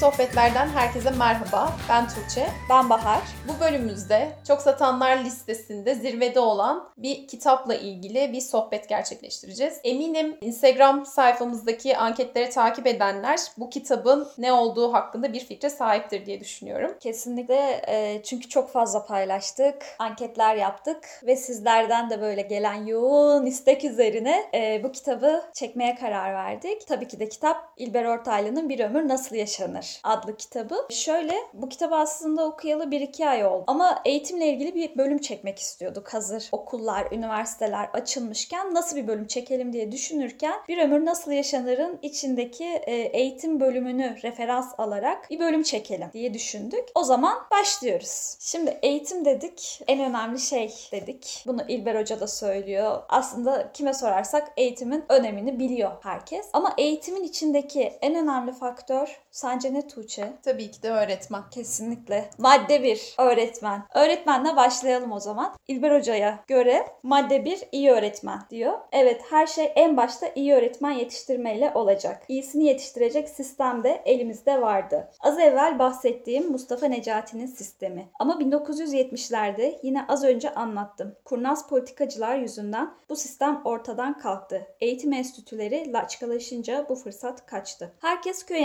Sohbetler'den herkese merhaba. Ben Tuğçe. Ben Bahar. Bu bölümümüzde çok satanlar listesinde zirvede olan bir kitapla ilgili bir sohbet gerçekleştireceğiz. Eminim Instagram sayfamızdaki anketleri takip edenler bu kitabın ne olduğu hakkında bir fikre sahiptir diye düşünüyorum. Kesinlikle e, çünkü çok fazla paylaştık, anketler yaptık ve sizlerden de böyle gelen yoğun istek üzerine e, bu kitabı çekmeye karar verdik. Tabii ki de kitap İlber Ortaylı'nın Bir Ömür Nasıl Yaşanır adlı kitabı. Şöyle bu kitabı aslında okuyalı 1-2 ay oldu ama eğitimle ilgili bir bölüm çekmek istiyorduk hazır okullar, üniversiteler açılmışken nasıl bir bölüm çekelim diye düşünürken Bir Ömür Nasıl Yaşanır'ın içindeki e, eğitim bölümünü referans alarak bir bölüm çekelim diye düşündük. O zaman başlıyoruz. Şimdi eğitim dedik, en önemli şey dedik. Bunu İlber Hoca da söylüyor. Aslında kime sorarsak eğitimin önemini biliyor herkes. Ama eğitimin içindeki en önemli faktör sence ne Tuğçe? Tabii ki de öğretmen. Kesinlikle. Madde 1 öğretmen. Öğretmenle başlayalım o zaman. İlber Hoca'ya göre madde 1 iyi öğretmen diyor. Evet her şey en başta iyi öğretmen yetiştirmeyle olacak. İyisini yetiştirecek sistem de elimizde vardı. Az evvel bahsettiğim Mustafa Necati'nin sistemi. Ama 1970'lerde yine az önce anlattım. Kurnaz politikacılar yüzünden bu sistem ortadan kalktı. Eğitim enstitüleri laçkalaşınca bu fırsat kaçtı. Herkes köy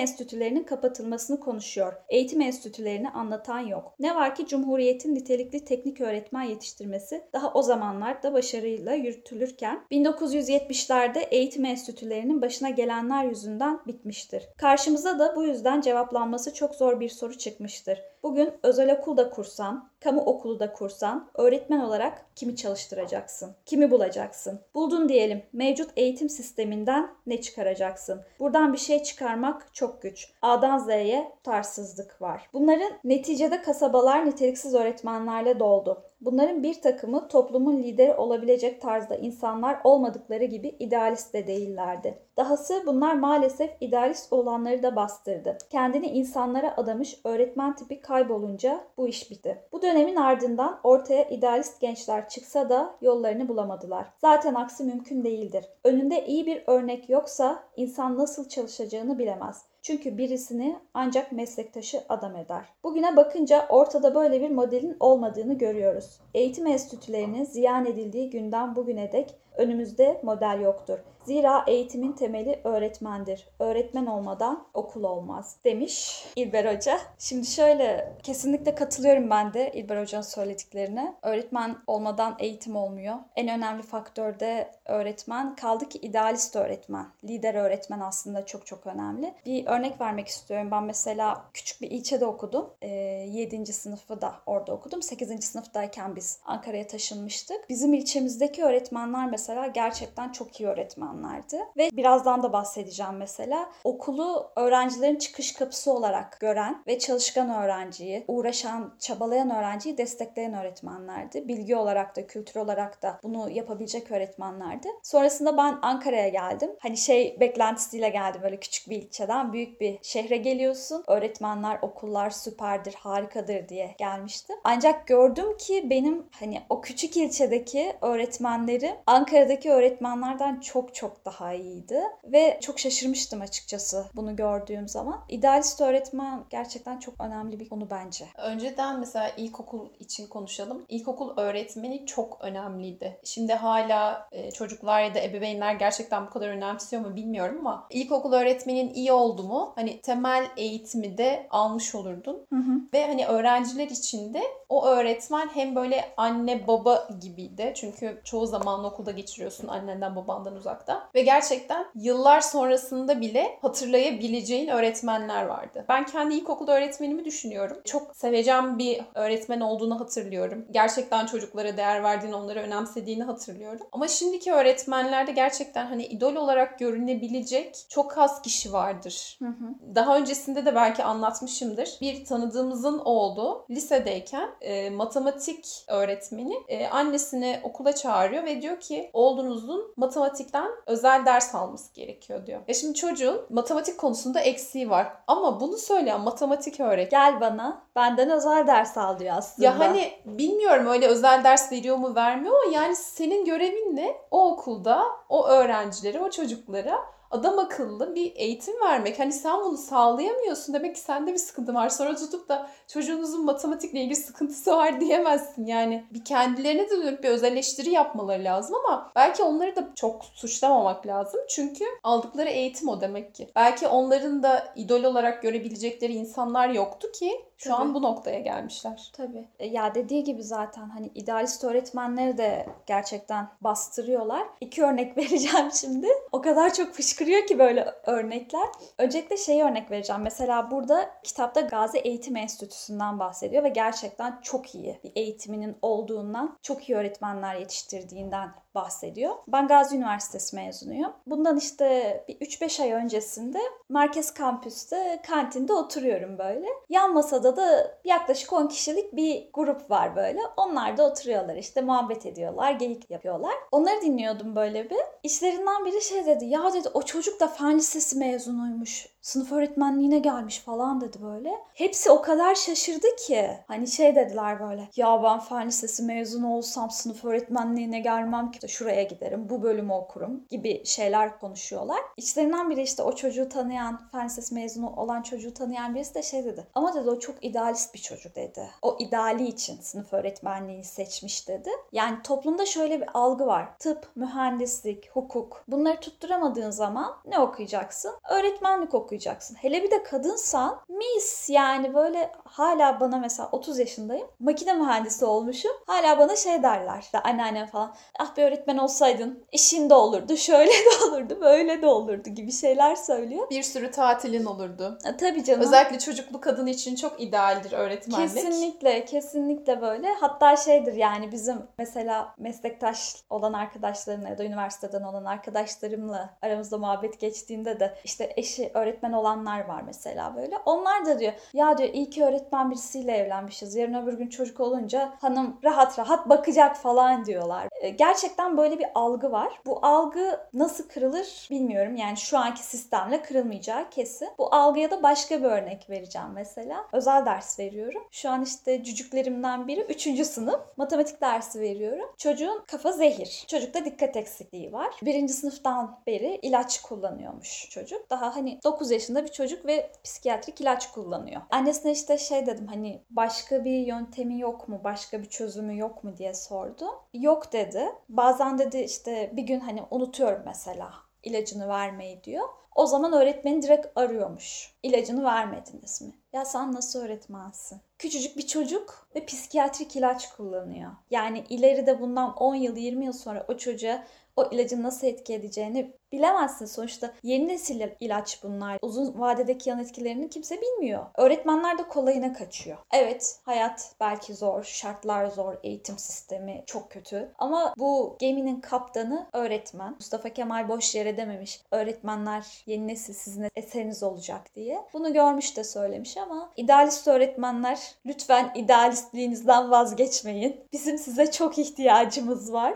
enstitülerinin kapatılmasını konuşuyor. Eğitim enstitülerini anlatan yok. Ne var ki Cumhuriyet'in nitelikli teknik öğretmen yetiştirmesi daha o zamanlarda başarıyla yürütülürken 1970'lerde eğitim enstitülerinin başına gelenler yüzünden bitmiştir. Karşımıza da bu yüzden cevaplanması çok zor bir soru çıkmıştır. Bugün özel okul da kursan, kamu okulu da kursan, öğretmen olarak kimi çalıştıracaksın? Kimi bulacaksın? Buldun diyelim. Mevcut eğitim sisteminden ne çıkaracaksın? Buradan bir şey çıkarmak çok güç. A'dan Z'ye tutarsızlık var. Bunların neticede kasabalar niteliksiz öğretmenlerle doldu. Bunların bir takımı toplumun lideri olabilecek tarzda insanlar olmadıkları gibi idealist de değillerdi. Dahası bunlar maalesef idealist olanları da bastırdı. Kendini insanlara adamış öğretmen tipi kaybolunca bu iş bitti. Bu dönemin ardından ortaya idealist gençler çıksa da yollarını bulamadılar. Zaten aksi mümkün değildir. Önünde iyi bir örnek yoksa insan nasıl çalışacağını bilemez. Çünkü birisini ancak meslektaşı adam eder. Bugüne bakınca ortada böyle bir modelin olmadığını görüyoruz. Eğitim enstitülerinin ziyan edildiği günden bugüne dek önümüzde model yoktur. Zira eğitimin temeli öğretmendir. Öğretmen olmadan okul olmaz demiş İlber Hoca. Şimdi şöyle kesinlikle katılıyorum ben de İlber Hoca'nın söylediklerine. Öğretmen olmadan eğitim olmuyor. En önemli faktör de öğretmen. Kaldı ki idealist öğretmen. Lider öğretmen aslında çok çok önemli. Bir örnek vermek istiyorum. Ben mesela küçük bir ilçede okudum. E, 7. sınıfı da orada okudum. 8. sınıftayken biz Ankara'ya taşınmıştık. Bizim ilçemizdeki öğretmenler mesela gerçekten çok iyi öğretmen öğretmenlerdi. Ve birazdan da bahsedeceğim mesela. Okulu öğrencilerin çıkış kapısı olarak gören ve çalışkan öğrenciyi, uğraşan, çabalayan öğrenciyi destekleyen öğretmenlerdi. Bilgi olarak da, kültür olarak da bunu yapabilecek öğretmenlerdi. Sonrasında ben Ankara'ya geldim. Hani şey beklentisiyle geldim böyle küçük bir ilçeden büyük bir şehre geliyorsun. Öğretmenler, okullar süperdir, harikadır diye gelmiştim. Ancak gördüm ki benim hani o küçük ilçedeki öğretmenleri Ankara'daki öğretmenlerden çok çok daha iyiydi ve çok şaşırmıştım açıkçası bunu gördüğüm zaman. İdealist öğretmen gerçekten çok önemli bir konu bence. Önceden mesela ilkokul için konuşalım. İlkokul öğretmeni çok önemliydi. Şimdi hala e, çocuklar ya da ebeveynler gerçekten bu kadar önemsiyor mu bilmiyorum ama ilkokul öğretmenin iyi oldu mu hani temel eğitimi de almış olurdun. Hı hı. Ve hani öğrenciler için de o öğretmen hem böyle anne baba gibiydi. Çünkü çoğu zaman okulda geçiriyorsun annenden babandan uzakta. Ve gerçekten yıllar sonrasında bile hatırlayabileceğin öğretmenler vardı. Ben kendi ilkokul öğretmenimi düşünüyorum. Çok seveceğim bir öğretmen olduğunu hatırlıyorum. Gerçekten çocuklara değer verdiğini, onları önemsediğini hatırlıyorum. Ama şimdiki öğretmenlerde gerçekten hani idol olarak görünebilecek çok az kişi vardır. Hı hı. Daha öncesinde de belki anlatmışımdır. Bir tanıdığımızın oğlu lisedeyken e, matematik öğretmeni e, annesini okula çağırıyor ve diyor ki oğlunuzun matematikten özel ders alması gerekiyor diyor. E şimdi çocuğun matematik konusunda eksiği var. Ama bunu söyleyen matematik öğretmen Gel bana benden özel ders al diyor aslında. ya hani bilmiyorum öyle özel ders veriyor mu vermiyor ama yani senin görevin ne? O okulda o öğrencileri, o çocuklara adam akıllı bir eğitim vermek. Hani sen bunu sağlayamıyorsun demek ki sende bir sıkıntı var. Sonra tutup da çocuğunuzun matematikle ilgili sıkıntısı var diyemezsin. Yani bir kendilerine de dönüp bir özel eleştiri yapmaları lazım ama belki onları da çok suçlamamak lazım. Çünkü aldıkları eğitim o demek ki. Belki onların da idol olarak görebilecekleri insanlar yoktu ki şu Tabii. an bu noktaya gelmişler. Tabii. E, Ya dediği gibi zaten hani idealist öğretmenleri de gerçekten bastırıyorlar. İki örnek vereceğim şimdi. O kadar çok fışkırıyor ki böyle örnekler. Öncelikle şeyi örnek vereceğim. Mesela burada kitapta Gazi Eğitim Enstitüsü'nden bahsediyor ve gerçekten çok iyi bir eğitiminin olduğundan, çok iyi öğretmenler yetiştirdiğinden bahsediyor. Ben Gazi Üniversitesi mezunuyum. Bundan işte bir 3-5 ay öncesinde merkez kampüste kantinde oturuyorum böyle. Yan masada da yaklaşık 10 kişilik bir grup var böyle. Onlar da oturuyorlar işte muhabbet ediyorlar, geyik yapıyorlar. Onları dinliyordum böyle bir. İşlerinden biri şey dedi. Ya dedi o çocuk da fen lisesi mezunuymuş. Sınıf öğretmenliğine gelmiş falan dedi böyle. Hepsi o kadar şaşırdı ki. Hani şey dediler böyle. Ya ben fen lisesi mezunu olsam sınıf öğretmenliğine gelmem ki. İşte şuraya giderim, bu bölümü okurum gibi şeyler konuşuyorlar. İçlerinden biri işte o çocuğu tanıyan, fen lisesi mezunu olan çocuğu tanıyan birisi de şey dedi. Ama dedi o çok idealist bir çocuk dedi. O ideali için sınıf öğretmenliğini seçmiş dedi. Yani toplumda şöyle bir algı var. Tıp, mühendislik, hukuk. Bunları tutturamadığın zaman ne okuyacaksın? Öğretmenlik okuyacaksın. Hele bir de kadınsan mis yani böyle hala bana mesela 30 yaşındayım. Makine mühendisi olmuşum. Hala bana şey derler. İşte anneannem falan. Ah bir öğretmen olsaydın işin de olurdu. Şöyle de olurdu. Böyle de olurdu gibi şeyler söylüyor. Bir sürü tatilin olurdu. E, tabii canım. Özellikle çocuklu kadın için çok idealdir öğretmenlik. Kesinlikle, kesinlikle böyle. Hatta şeydir yani bizim mesela meslektaş olan arkadaşlarımla ya da üniversiteden olan arkadaşlarımla aramızda muhabbet geçtiğinde de işte eşi öğretmen olanlar var mesela böyle. Onlar da diyor ya diyor iyi ki öğretmen birisiyle evlenmişiz. Yarın öbür gün çocuk olunca hanım rahat rahat bakacak falan diyorlar. E, Gerçekten böyle bir algı var. Bu algı nasıl kırılır bilmiyorum. Yani şu anki sistemle kırılmayacağı kesin. Bu algıya da başka bir örnek vereceğim mesela. Özel ders veriyorum. Şu an işte cücüklerimden biri 3. sınıf. Matematik dersi veriyorum. Çocuğun kafa zehir. Çocukta dikkat eksikliği var. Birinci sınıftan beri ilaç kullanıyormuş çocuk. Daha hani 9 yaşında bir çocuk ve psikiyatrik ilaç kullanıyor. Annesine işte şey dedim hani başka bir yöntemi yok mu? Başka bir çözümü yok mu diye sordum. Yok dedi. Bazen dedi işte bir gün hani unutuyorum mesela ilacını vermeyi diyor. O zaman öğretmeni direkt arıyormuş. İlacını vermediniz mi? Ya sen nasıl öğretmensin? Küçücük bir çocuk ve psikiyatrik ilaç kullanıyor. Yani ileride bundan 10 yıl 20 yıl sonra o çocuğa o ilacın nasıl etki edeceğini bilemezsin. Sonuçta yeni nesil ilaç bunlar. Uzun vadedeki yan etkilerini kimse bilmiyor. Öğretmenler de kolayına kaçıyor. Evet hayat belki zor, şartlar zor, eğitim sistemi çok kötü. Ama bu geminin kaptanı öğretmen. Mustafa Kemal boş yere dememiş. Öğretmenler yeni nesil sizin eseriniz olacak diye. Bunu görmüş de söylemiş ama idealist öğretmenler lütfen idealistliğinizden vazgeçmeyin. Bizim size çok ihtiyacımız var.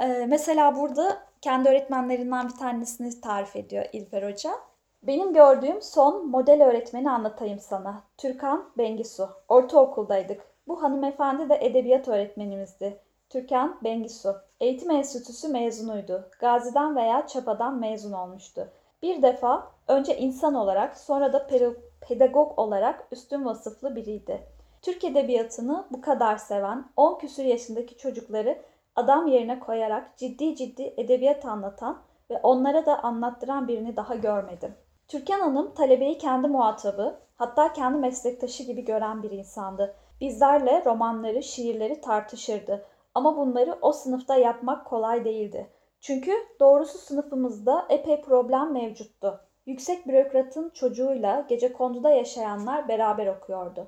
Ee, mesela burada kendi öğretmenlerinden bir tanesini tarif ediyor İlfer Hoca. Benim gördüğüm son model öğretmeni anlatayım sana. Türkan Bengisu. Ortaokuldaydık. Bu hanımefendi de edebiyat öğretmenimizdi. Türkan Bengisu. Eğitim enstitüsü mezunuydu. Gazi'den veya Çapa'dan mezun olmuştu. Bir defa önce insan olarak sonra da pe- pedagog olarak üstün vasıflı biriydi. Türk edebiyatını bu kadar seven 10 küsür yaşındaki çocukları adam yerine koyarak ciddi ciddi edebiyat anlatan ve onlara da anlattıran birini daha görmedim. Türkan Hanım talebeyi kendi muhatabı, hatta kendi meslektaşı gibi gören bir insandı. Bizlerle romanları, şiirleri tartışırdı. Ama bunları o sınıfta yapmak kolay değildi. Çünkü doğrusu sınıfımızda epey problem mevcuttu. Yüksek bürokratın çocuğuyla gece konduda yaşayanlar beraber okuyordu.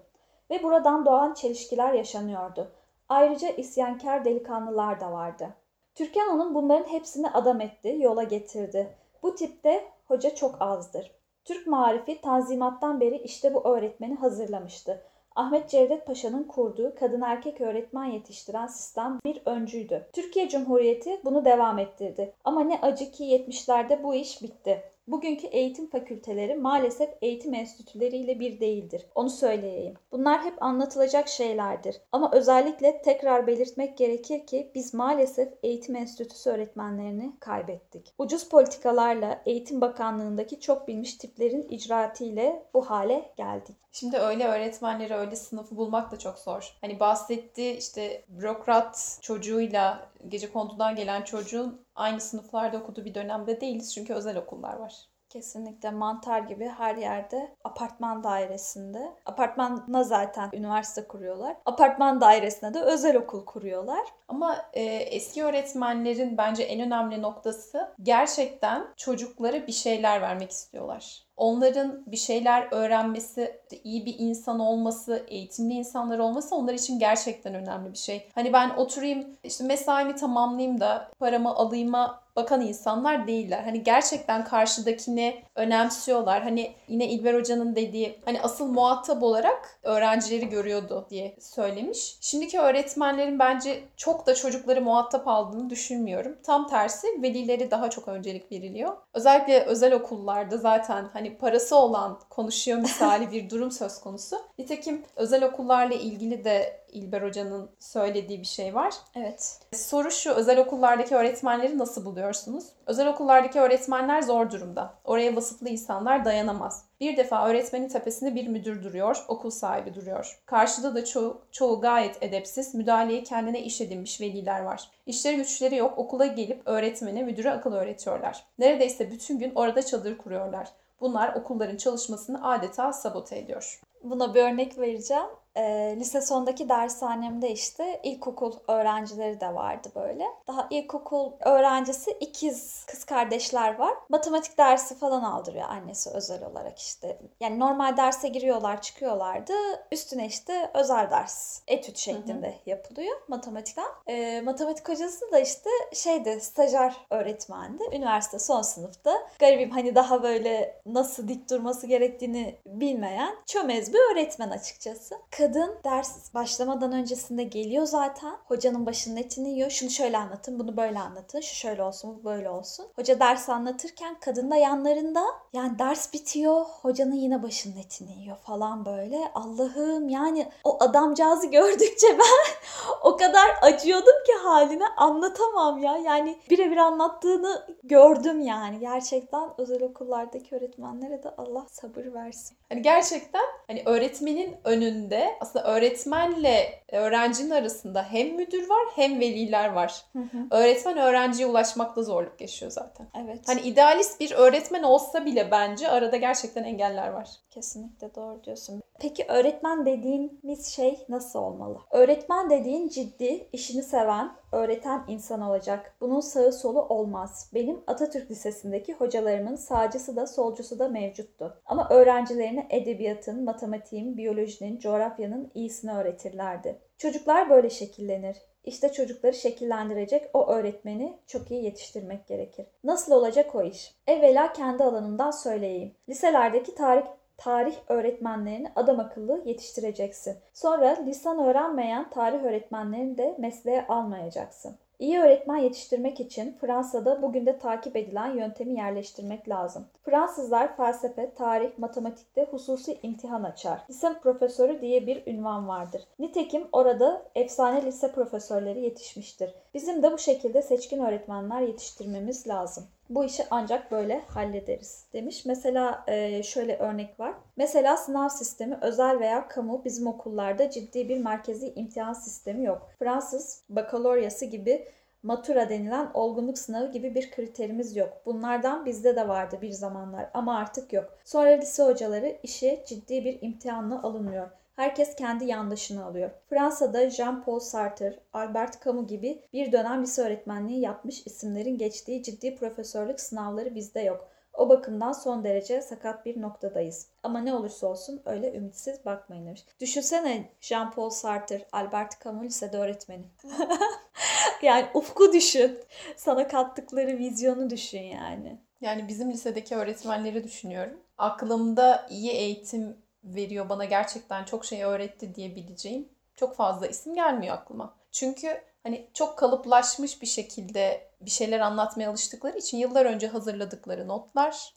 Ve buradan doğan çelişkiler yaşanıyordu. Ayrıca isyankar delikanlılar da vardı. Türkan Hanım bunların hepsini adam etti, yola getirdi. Bu tipte hoca çok azdır. Türk Marifi Tanzimat'tan beri işte bu öğretmeni hazırlamıştı. Ahmet Cevdet Paşa'nın kurduğu kadın erkek öğretmen yetiştiren sistem bir öncüydü. Türkiye Cumhuriyeti bunu devam ettirdi. Ama ne acı ki 70'lerde bu iş bitti. Bugünkü eğitim fakülteleri maalesef eğitim enstitüleriyle bir değildir. Onu söyleyeyim. Bunlar hep anlatılacak şeylerdir. Ama özellikle tekrar belirtmek gerekir ki biz maalesef eğitim enstitüsü öğretmenlerini kaybettik. Ucuz politikalarla Eğitim Bakanlığındaki çok bilmiş tiplerin icraatiyle bu hale geldik. Şimdi öyle öğretmenleri öyle sınıfı bulmak da çok zor. Hani bahsetti işte bürokrat çocuğuyla gece kondudan gelen çocuğun aynı sınıflarda okuduğu bir dönemde değiliz çünkü özel okullar var. Kesinlikle mantar gibi her yerde apartman dairesinde. Apartmana zaten üniversite kuruyorlar. Apartman dairesine de özel okul kuruyorlar. Ama e, eski öğretmenlerin bence en önemli noktası gerçekten çocuklara bir şeyler vermek istiyorlar onların bir şeyler öğrenmesi, iyi bir insan olması, eğitimli insanlar olması onlar için gerçekten önemli bir şey. Hani ben oturayım işte mesaimi tamamlayayım da paramı alayıma bakan insanlar değiller. Hani gerçekten karşıdakini önemsiyorlar. Hani yine İlber Hoca'nın dediği hani asıl muhatap olarak öğrencileri görüyordu diye söylemiş. Şimdiki öğretmenlerin bence çok da çocukları muhatap aldığını düşünmüyorum. Tam tersi velileri daha çok öncelik veriliyor. Özellikle özel okullarda zaten hani parası olan konuşuyor misali bir durum söz konusu. Nitekim özel okullarla ilgili de İlber Hoca'nın söylediği bir şey var. Evet. Soru şu, özel okullardaki öğretmenleri nasıl buluyorsunuz? Özel okullardaki öğretmenler zor durumda. Oraya vasıflı insanlar dayanamaz. Bir defa öğretmenin tepesinde bir müdür duruyor, okul sahibi duruyor. Karşıda da çoğu, çoğu gayet edepsiz, müdahaleyi kendine iş edinmiş veliler var. İşleri güçleri yok, okula gelip öğretmene, müdüre akıl öğretiyorlar. Neredeyse bütün gün orada çadır kuruyorlar. Bunlar okulların çalışmasını adeta sabote ediyor. Buna bir örnek vereceğim e, lise sondaki dershanemde işte ilkokul öğrencileri de vardı böyle. Daha ilkokul öğrencisi ikiz kız kardeşler var. Matematik dersi falan aldırıyor annesi özel olarak işte. Yani normal derse giriyorlar çıkıyorlardı. Üstüne işte özel ders etüt şeklinde hı hı. yapılıyor matematikten. E, matematik hocası da işte şeydi stajyer öğretmendi. Üniversite son sınıfta. Garibim hani daha böyle nasıl dik durması gerektiğini bilmeyen çömez bir öğretmen açıkçası. Kız kadın ders başlamadan öncesinde geliyor zaten. Hocanın başının etini yiyor. Şunu şöyle anlatın, bunu böyle anlatın. Şu şöyle olsun, bu böyle olsun. Hoca ders anlatırken kadın da yanlarında. Yani ders bitiyor. Hocanın yine başının etini yiyor falan böyle. Allah'ım yani o adamcağızı gördükçe ben o kadar acıyordum ki haline anlatamam ya. Yani birebir anlattığını gördüm yani. Gerçekten özel okullardaki öğretmenlere de Allah sabır versin. Hani gerçekten hani öğretmenin önünde aslında öğretmenle öğrencinin arasında hem müdür var hem veliler var. Hı hı. Öğretmen öğrenciye ulaşmakta zorluk yaşıyor zaten. Evet. Hani idealist bir öğretmen olsa bile bence arada gerçekten engeller var. Kesinlikle doğru diyorsun. Peki öğretmen dediğimiz şey nasıl olmalı? Öğretmen dediğin ciddi, işini seven, öğreten insan olacak. Bunun sağı solu olmaz. Benim Atatürk Lisesi'ndeki hocalarımın sağcısı da solcusu da mevcuttu. Ama öğrencilerine edebiyatın, matematiğin, biyolojinin, coğrafyanın iyisini öğretirlerdi. Çocuklar böyle şekillenir. İşte çocukları şekillendirecek o öğretmeni çok iyi yetiştirmek gerekir. Nasıl olacak o iş? Evvela kendi alanımdan söyleyeyim. Liselerdeki tarih tarih öğretmenlerini adam akıllı yetiştireceksin. Sonra lisan öğrenmeyen tarih öğretmenlerini de mesleğe almayacaksın. İyi öğretmen yetiştirmek için Fransa'da bugün de takip edilen yöntemi yerleştirmek lazım. Fransızlar felsefe, tarih, matematikte hususi imtihan açar. Lise profesörü diye bir ünvan vardır. Nitekim orada efsane lise profesörleri yetişmiştir. Bizim de bu şekilde seçkin öğretmenler yetiştirmemiz lazım. Bu işi ancak böyle hallederiz demiş. Mesela e, şöyle örnek var. Mesela sınav sistemi özel veya kamu bizim okullarda ciddi bir merkezi imtihan sistemi yok. Fransız bakaloryası gibi matura denilen olgunluk sınavı gibi bir kriterimiz yok. Bunlardan bizde de vardı bir zamanlar ama artık yok. Sonra lise hocaları işe ciddi bir imtihanla alınıyor. Herkes kendi yandaşını alıyor. Fransa'da Jean-Paul Sartre, Albert Camus gibi bir dönem lise öğretmenliği yapmış isimlerin geçtiği ciddi profesörlük sınavları bizde yok. O bakımdan son derece sakat bir noktadayız. Ama ne olursa olsun öyle ümitsiz bakmayın demiş. Düşünsene Jean-Paul Sartre, Albert Camus lisede öğretmeni. yani ufku düşün. Sana kattıkları vizyonu düşün yani. Yani bizim lisedeki öğretmenleri düşünüyorum. Aklımda iyi eğitim veriyor bana gerçekten çok şey öğretti diyebileceğim çok fazla isim gelmiyor aklıma. Çünkü hani çok kalıplaşmış bir şekilde bir şeyler anlatmaya alıştıkları için yıllar önce hazırladıkları notlar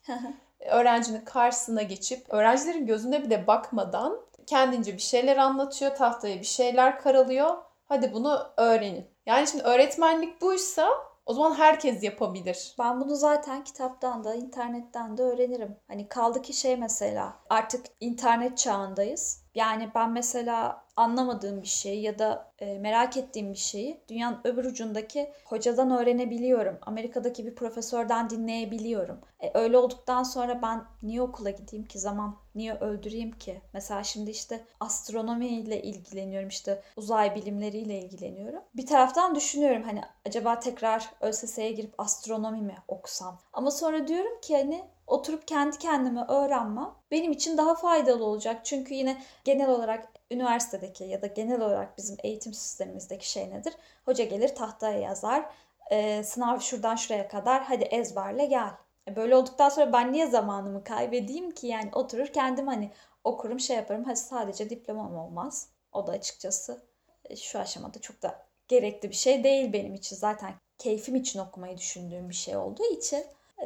öğrencinin karşısına geçip öğrencilerin gözüne bile bakmadan kendince bir şeyler anlatıyor, tahtaya bir şeyler karalıyor. Hadi bunu öğrenin. Yani şimdi öğretmenlik buysa o zaman herkes yapabilir. Ben bunu zaten kitaptan da internetten de öğrenirim. Hani kaldı ki şey mesela artık internet çağındayız. Yani ben mesela anlamadığım bir şey ya da e, merak ettiğim bir şeyi dünyanın öbür ucundaki hocadan öğrenebiliyorum. Amerika'daki bir profesörden dinleyebiliyorum. E, öyle olduktan sonra ben niye okula gideyim ki zaman niye öldüreyim ki? Mesela şimdi işte astronomiyle ilgileniyorum işte uzay bilimleriyle ilgileniyorum. Bir taraftan düşünüyorum hani acaba tekrar ÖSS'ye girip astronomi mi okusam? Ama sonra diyorum ki hani oturup kendi kendime öğrenmem benim için daha faydalı olacak. Çünkü yine genel olarak üniversitedeki ya da genel olarak bizim eğitim sistemimizdeki şey nedir? Hoca gelir tahtaya yazar. E, sınav şuradan şuraya kadar hadi ezberle gel. E, böyle olduktan sonra ben niye zamanımı kaybedeyim ki? Yani oturur kendim hani okurum şey yaparım. Hadi sadece diplomam olmaz. O da açıkçası e, şu aşamada çok da gerekli bir şey değil benim için. Zaten keyfim için okumayı düşündüğüm bir şey olduğu için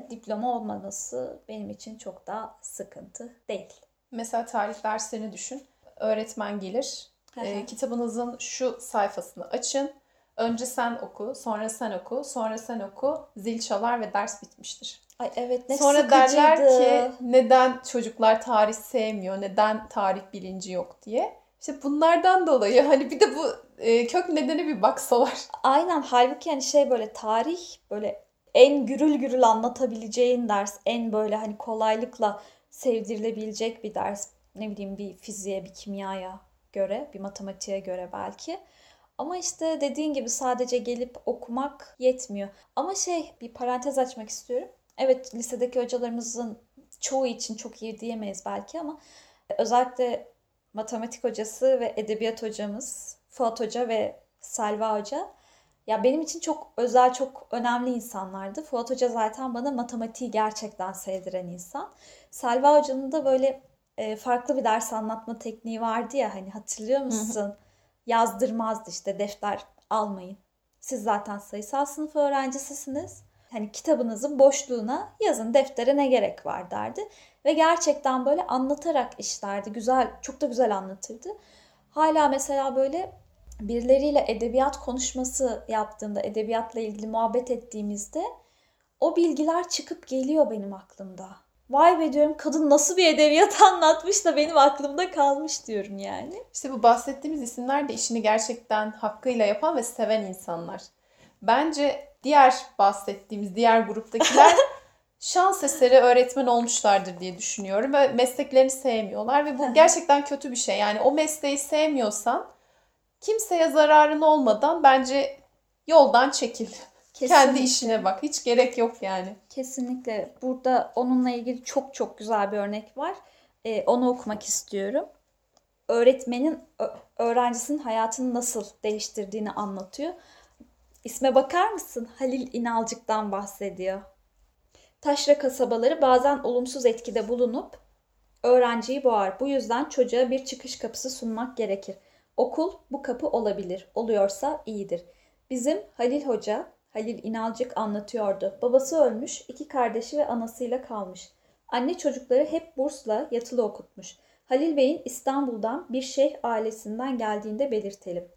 diploma olmaması benim için çok da sıkıntı değil. Mesela tarih derslerini düşün. Öğretmen gelir. e, kitabınızın şu sayfasını açın. Önce sen oku, sonra sen oku, sonra sen oku. Zil çalar ve ders bitmiştir. Ay evet ne Sonra sıkıcıydı. derler ki neden çocuklar tarih sevmiyor, neden tarih bilinci yok diye. İşte bunlardan dolayı hani bir de bu e, kök nedeni bir baksalar. Aynen halbuki yani şey böyle tarih böyle en gürül gürül anlatabileceğin ders. En böyle hani kolaylıkla sevdirilebilecek bir ders. Ne bileyim bir fiziğe, bir kimyaya göre, bir matematiğe göre belki. Ama işte dediğin gibi sadece gelip okumak yetmiyor. Ama şey bir parantez açmak istiyorum. Evet lisedeki hocalarımızın çoğu için çok iyi diyemeyiz belki ama özellikle matematik hocası ve edebiyat hocamız Fuat Hoca ve Selva Hoca ya benim için çok özel, çok önemli insanlardı. Fuat Hoca zaten bana matematiği gerçekten sevdiren insan. Selva Hoca'nın da böyle e, farklı bir ders anlatma tekniği vardı ya hani hatırlıyor musun? Yazdırmazdı işte defter almayın. Siz zaten sayısal sınıf öğrencisisiniz. Hani kitabınızın boşluğuna yazın deftere ne gerek var derdi. Ve gerçekten böyle anlatarak işlerdi. Güzel, çok da güzel anlatırdı. Hala mesela böyle birileriyle edebiyat konuşması yaptığımda, edebiyatla ilgili muhabbet ettiğimizde o bilgiler çıkıp geliyor benim aklımda. Vay be diyorum kadın nasıl bir edebiyat anlatmış da benim aklımda kalmış diyorum yani. İşte bu bahsettiğimiz isimler de işini gerçekten hakkıyla yapan ve seven insanlar. Bence diğer bahsettiğimiz diğer gruptakiler şans eseri öğretmen olmuşlardır diye düşünüyorum ve mesleklerini sevmiyorlar ve bu gerçekten kötü bir şey. Yani o mesleği sevmiyorsan kimseye zararın olmadan bence yoldan çekil. Kendi işine bak. Hiç gerek yok yani. Kesinlikle. Burada onunla ilgili çok çok güzel bir örnek var. Ee, onu okumak istiyorum. Öğretmenin öğrencisinin hayatını nasıl değiştirdiğini anlatıyor. İsme bakar mısın? Halil İnalcık'tan bahsediyor. Taşra kasabaları bazen olumsuz etkide bulunup öğrenciyi boğar. Bu yüzden çocuğa bir çıkış kapısı sunmak gerekir. Okul bu kapı olabilir. Oluyorsa iyidir. Bizim Halil Hoca, Halil İnalcık anlatıyordu. Babası ölmüş, iki kardeşi ve anasıyla kalmış. Anne çocukları hep bursla yatılı okutmuş. Halil Bey'in İstanbul'dan bir şeyh ailesinden geldiğinde belirtelim.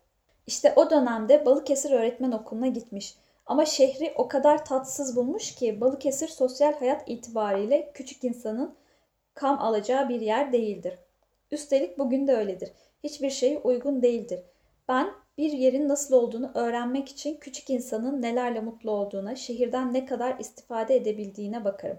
İşte o dönemde Balıkesir Öğretmen Okulu'na gitmiş. Ama şehri o kadar tatsız bulmuş ki Balıkesir sosyal hayat itibariyle küçük insanın kam alacağı bir yer değildir. Üstelik bugün de öyledir. Hiçbir şey uygun değildir. Ben bir yerin nasıl olduğunu öğrenmek için küçük insanın nelerle mutlu olduğuna, şehirden ne kadar istifade edebildiğine bakarım.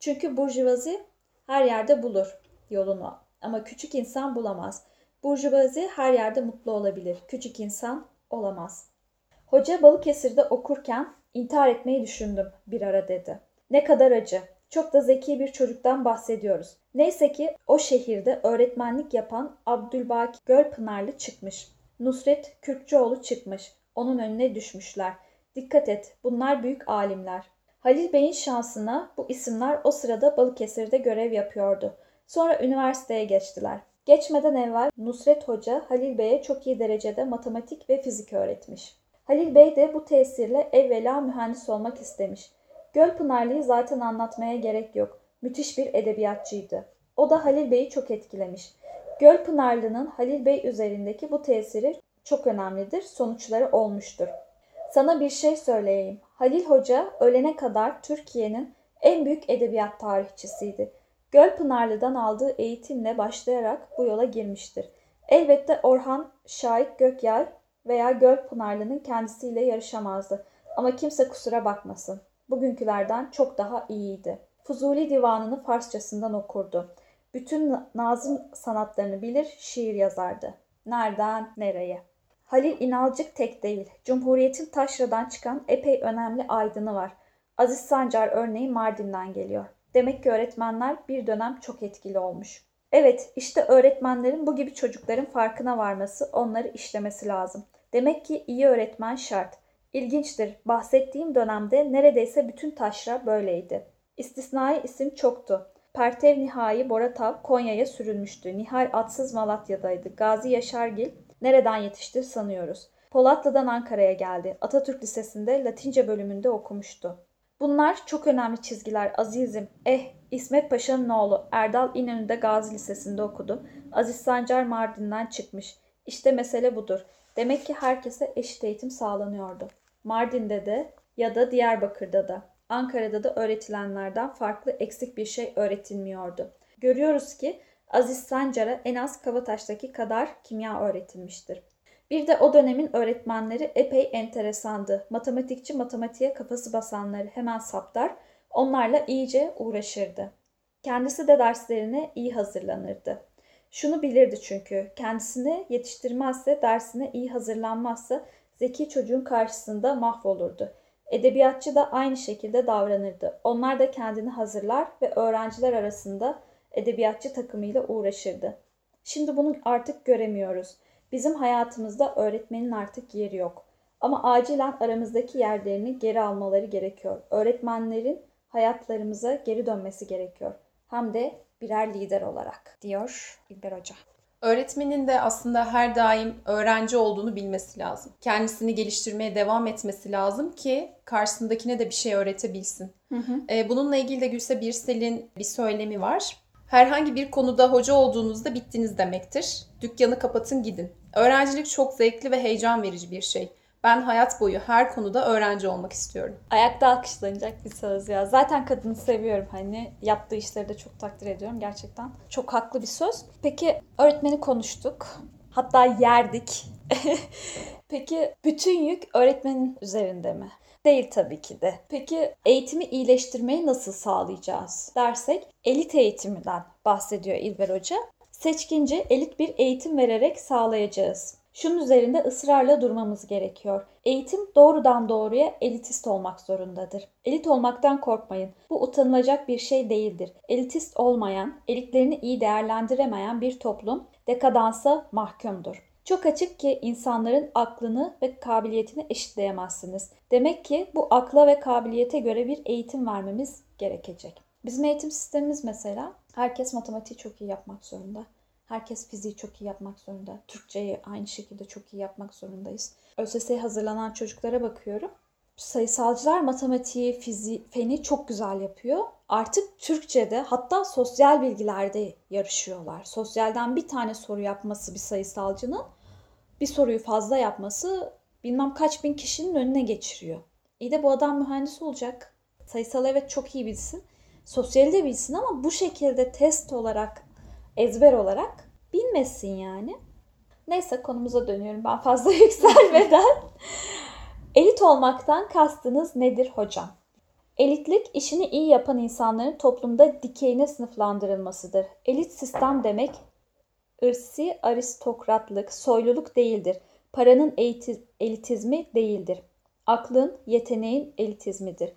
Çünkü burjuvazi her yerde bulur yolunu ama küçük insan bulamaz. Burjuvazi her yerde mutlu olabilir. Küçük insan olamaz. Hoca Balıkesir'de okurken intihar etmeyi düşündüm bir ara dedi. Ne kadar acı. Çok da zeki bir çocuktan bahsediyoruz. Neyse ki o şehirde öğretmenlik yapan Abdülbaki Gölpınarlı çıkmış. Nusret Kürkçüoğlu çıkmış. Onun önüne düşmüşler. Dikkat et bunlar büyük alimler. Halil Bey'in şansına bu isimler o sırada Balıkesir'de görev yapıyordu. Sonra üniversiteye geçtiler. Geçmeden evvel Nusret Hoca Halil Bey'e çok iyi derecede matematik ve fizik öğretmiş. Halil Bey de bu tesirle evvela mühendis olmak istemiş. Gölpınarlı'yı zaten anlatmaya gerek yok. Müthiş bir edebiyatçıydı. O da Halil Bey'i çok etkilemiş. Gölpınarlı'nın Halil Bey üzerindeki bu tesiri çok önemlidir, sonuçları olmuştur. Sana bir şey söyleyeyim. Halil Hoca ölene kadar Türkiye'nin en büyük edebiyat tarihçisiydi. Gölpınarlı'dan aldığı eğitimle başlayarak bu yola girmiştir. Elbette Orhan Şahik Gökyay veya Gölpınarlı'nın kendisiyle yarışamazdı. Ama kimse kusura bakmasın. Bugünkülerden çok daha iyiydi. Fuzuli divanını Farsçasından okurdu. Bütün nazım sanatlarını bilir, şiir yazardı. Nereden nereye? Halil İnalcık tek değil. Cumhuriyet'in taşradan çıkan epey önemli aydını var. Aziz Sancar örneği Mardin'den geliyor. Demek ki öğretmenler bir dönem çok etkili olmuş. Evet, işte öğretmenlerin bu gibi çocukların farkına varması, onları işlemesi lazım. Demek ki iyi öğretmen şart. İlginçtir. Bahsettiğim dönemde neredeyse bütün taşra böyleydi. İstisnai isim çoktu. Pertev Nihai Boratav Konya'ya sürülmüştü. Nihal atsız Malatya'daydı. Gazi Yaşargil nereden yetişti sanıyoruz. Polatlı'dan Ankara'ya geldi. Atatürk Lisesi'nde Latince bölümünde okumuştu. Bunlar çok önemli çizgiler azizim. Eh, İsmet Paşa'nın oğlu Erdal İnönü'de Gazi Lisesi'nde okudu. Aziz Sancar Mardin'den çıkmış. İşte mesele budur. Demek ki herkese eşit eğitim sağlanıyordu. Mardin'de de ya da Diyarbakır'da da, Ankara'da da öğretilenlerden farklı eksik bir şey öğretilmiyordu. Görüyoruz ki Aziz Sancar'a en az Kavataş'taki kadar kimya öğretilmiştir. Bir de o dönemin öğretmenleri epey enteresandı. Matematikçi matematiğe kafası basanları hemen saptar, onlarla iyice uğraşırdı. Kendisi de derslerine iyi hazırlanırdı. Şunu bilirdi çünkü kendisini yetiştirmezse, dersine iyi hazırlanmazsa zeki çocuğun karşısında mahvolurdu. Edebiyatçı da aynı şekilde davranırdı. Onlar da kendini hazırlar ve öğrenciler arasında edebiyatçı takımıyla uğraşırdı. Şimdi bunu artık göremiyoruz. Bizim hayatımızda öğretmenin artık yeri yok. Ama acilen aramızdaki yerlerini geri almaları gerekiyor. Öğretmenlerin hayatlarımıza geri dönmesi gerekiyor. Hem de birer lider olarak diyor İlber Hoca. Öğretmenin de aslında her daim öğrenci olduğunu bilmesi lazım. Kendisini geliştirmeye devam etmesi lazım ki karşısındakine de bir şey öğretebilsin. Hı hı. Ee, bununla ilgili de Gülse Birsel'in bir söylemi var. Herhangi bir konuda hoca olduğunuzda bittiniz demektir. Dükkanı kapatın gidin. Öğrencilik çok zevkli ve heyecan verici bir şey. Ben hayat boyu her konuda öğrenci olmak istiyorum. Ayakta alkışlanacak bir söz ya. Zaten kadını seviyorum hani. Yaptığı işleri de çok takdir ediyorum gerçekten. Çok haklı bir söz. Peki öğretmeni konuştuk. Hatta yerdik. Peki bütün yük öğretmenin üzerinde mi? Değil tabii ki de. Peki eğitimi iyileştirmeyi nasıl sağlayacağız dersek elit eğitiminden bahsediyor İlber Hoca. Seçkince elit bir eğitim vererek sağlayacağız. Şunun üzerinde ısrarla durmamız gerekiyor. Eğitim doğrudan doğruya elitist olmak zorundadır. Elit olmaktan korkmayın. Bu utanılacak bir şey değildir. Elitist olmayan, elitlerini iyi değerlendiremeyen bir toplum dekadansa mahkumdur. Çok açık ki insanların aklını ve kabiliyetini eşitleyemezsiniz. Demek ki bu akla ve kabiliyete göre bir eğitim vermemiz gerekecek. Bizim eğitim sistemimiz mesela herkes matematiği çok iyi yapmak zorunda. Herkes fiziği çok iyi yapmak zorunda. Türkçeyi aynı şekilde çok iyi yapmak zorundayız. ÖSS'ye hazırlanan çocuklara bakıyorum. Sayısalcılar matematiği, fiziği, feni çok güzel yapıyor. Artık Türkçe'de hatta sosyal bilgilerde yarışıyorlar. Sosyalden bir tane soru yapması bir sayısalcının bir soruyu fazla yapması bilmem kaç bin kişinin önüne geçiriyor. İyi de bu adam mühendis olacak. Sayısal evet çok iyi bilsin. Sosyali de bilsin ama bu şekilde test olarak, ezber olarak bilmesin yani. Neyse konumuza dönüyorum ben fazla yükselmeden. Elit olmaktan kastınız nedir hocam? Elitlik işini iyi yapan insanların toplumda dikeyine sınıflandırılmasıdır. Elit sistem demek ırsi aristokratlık, soyluluk değildir. Paranın elitizmi değildir. Aklın, yeteneğin elitizmidir.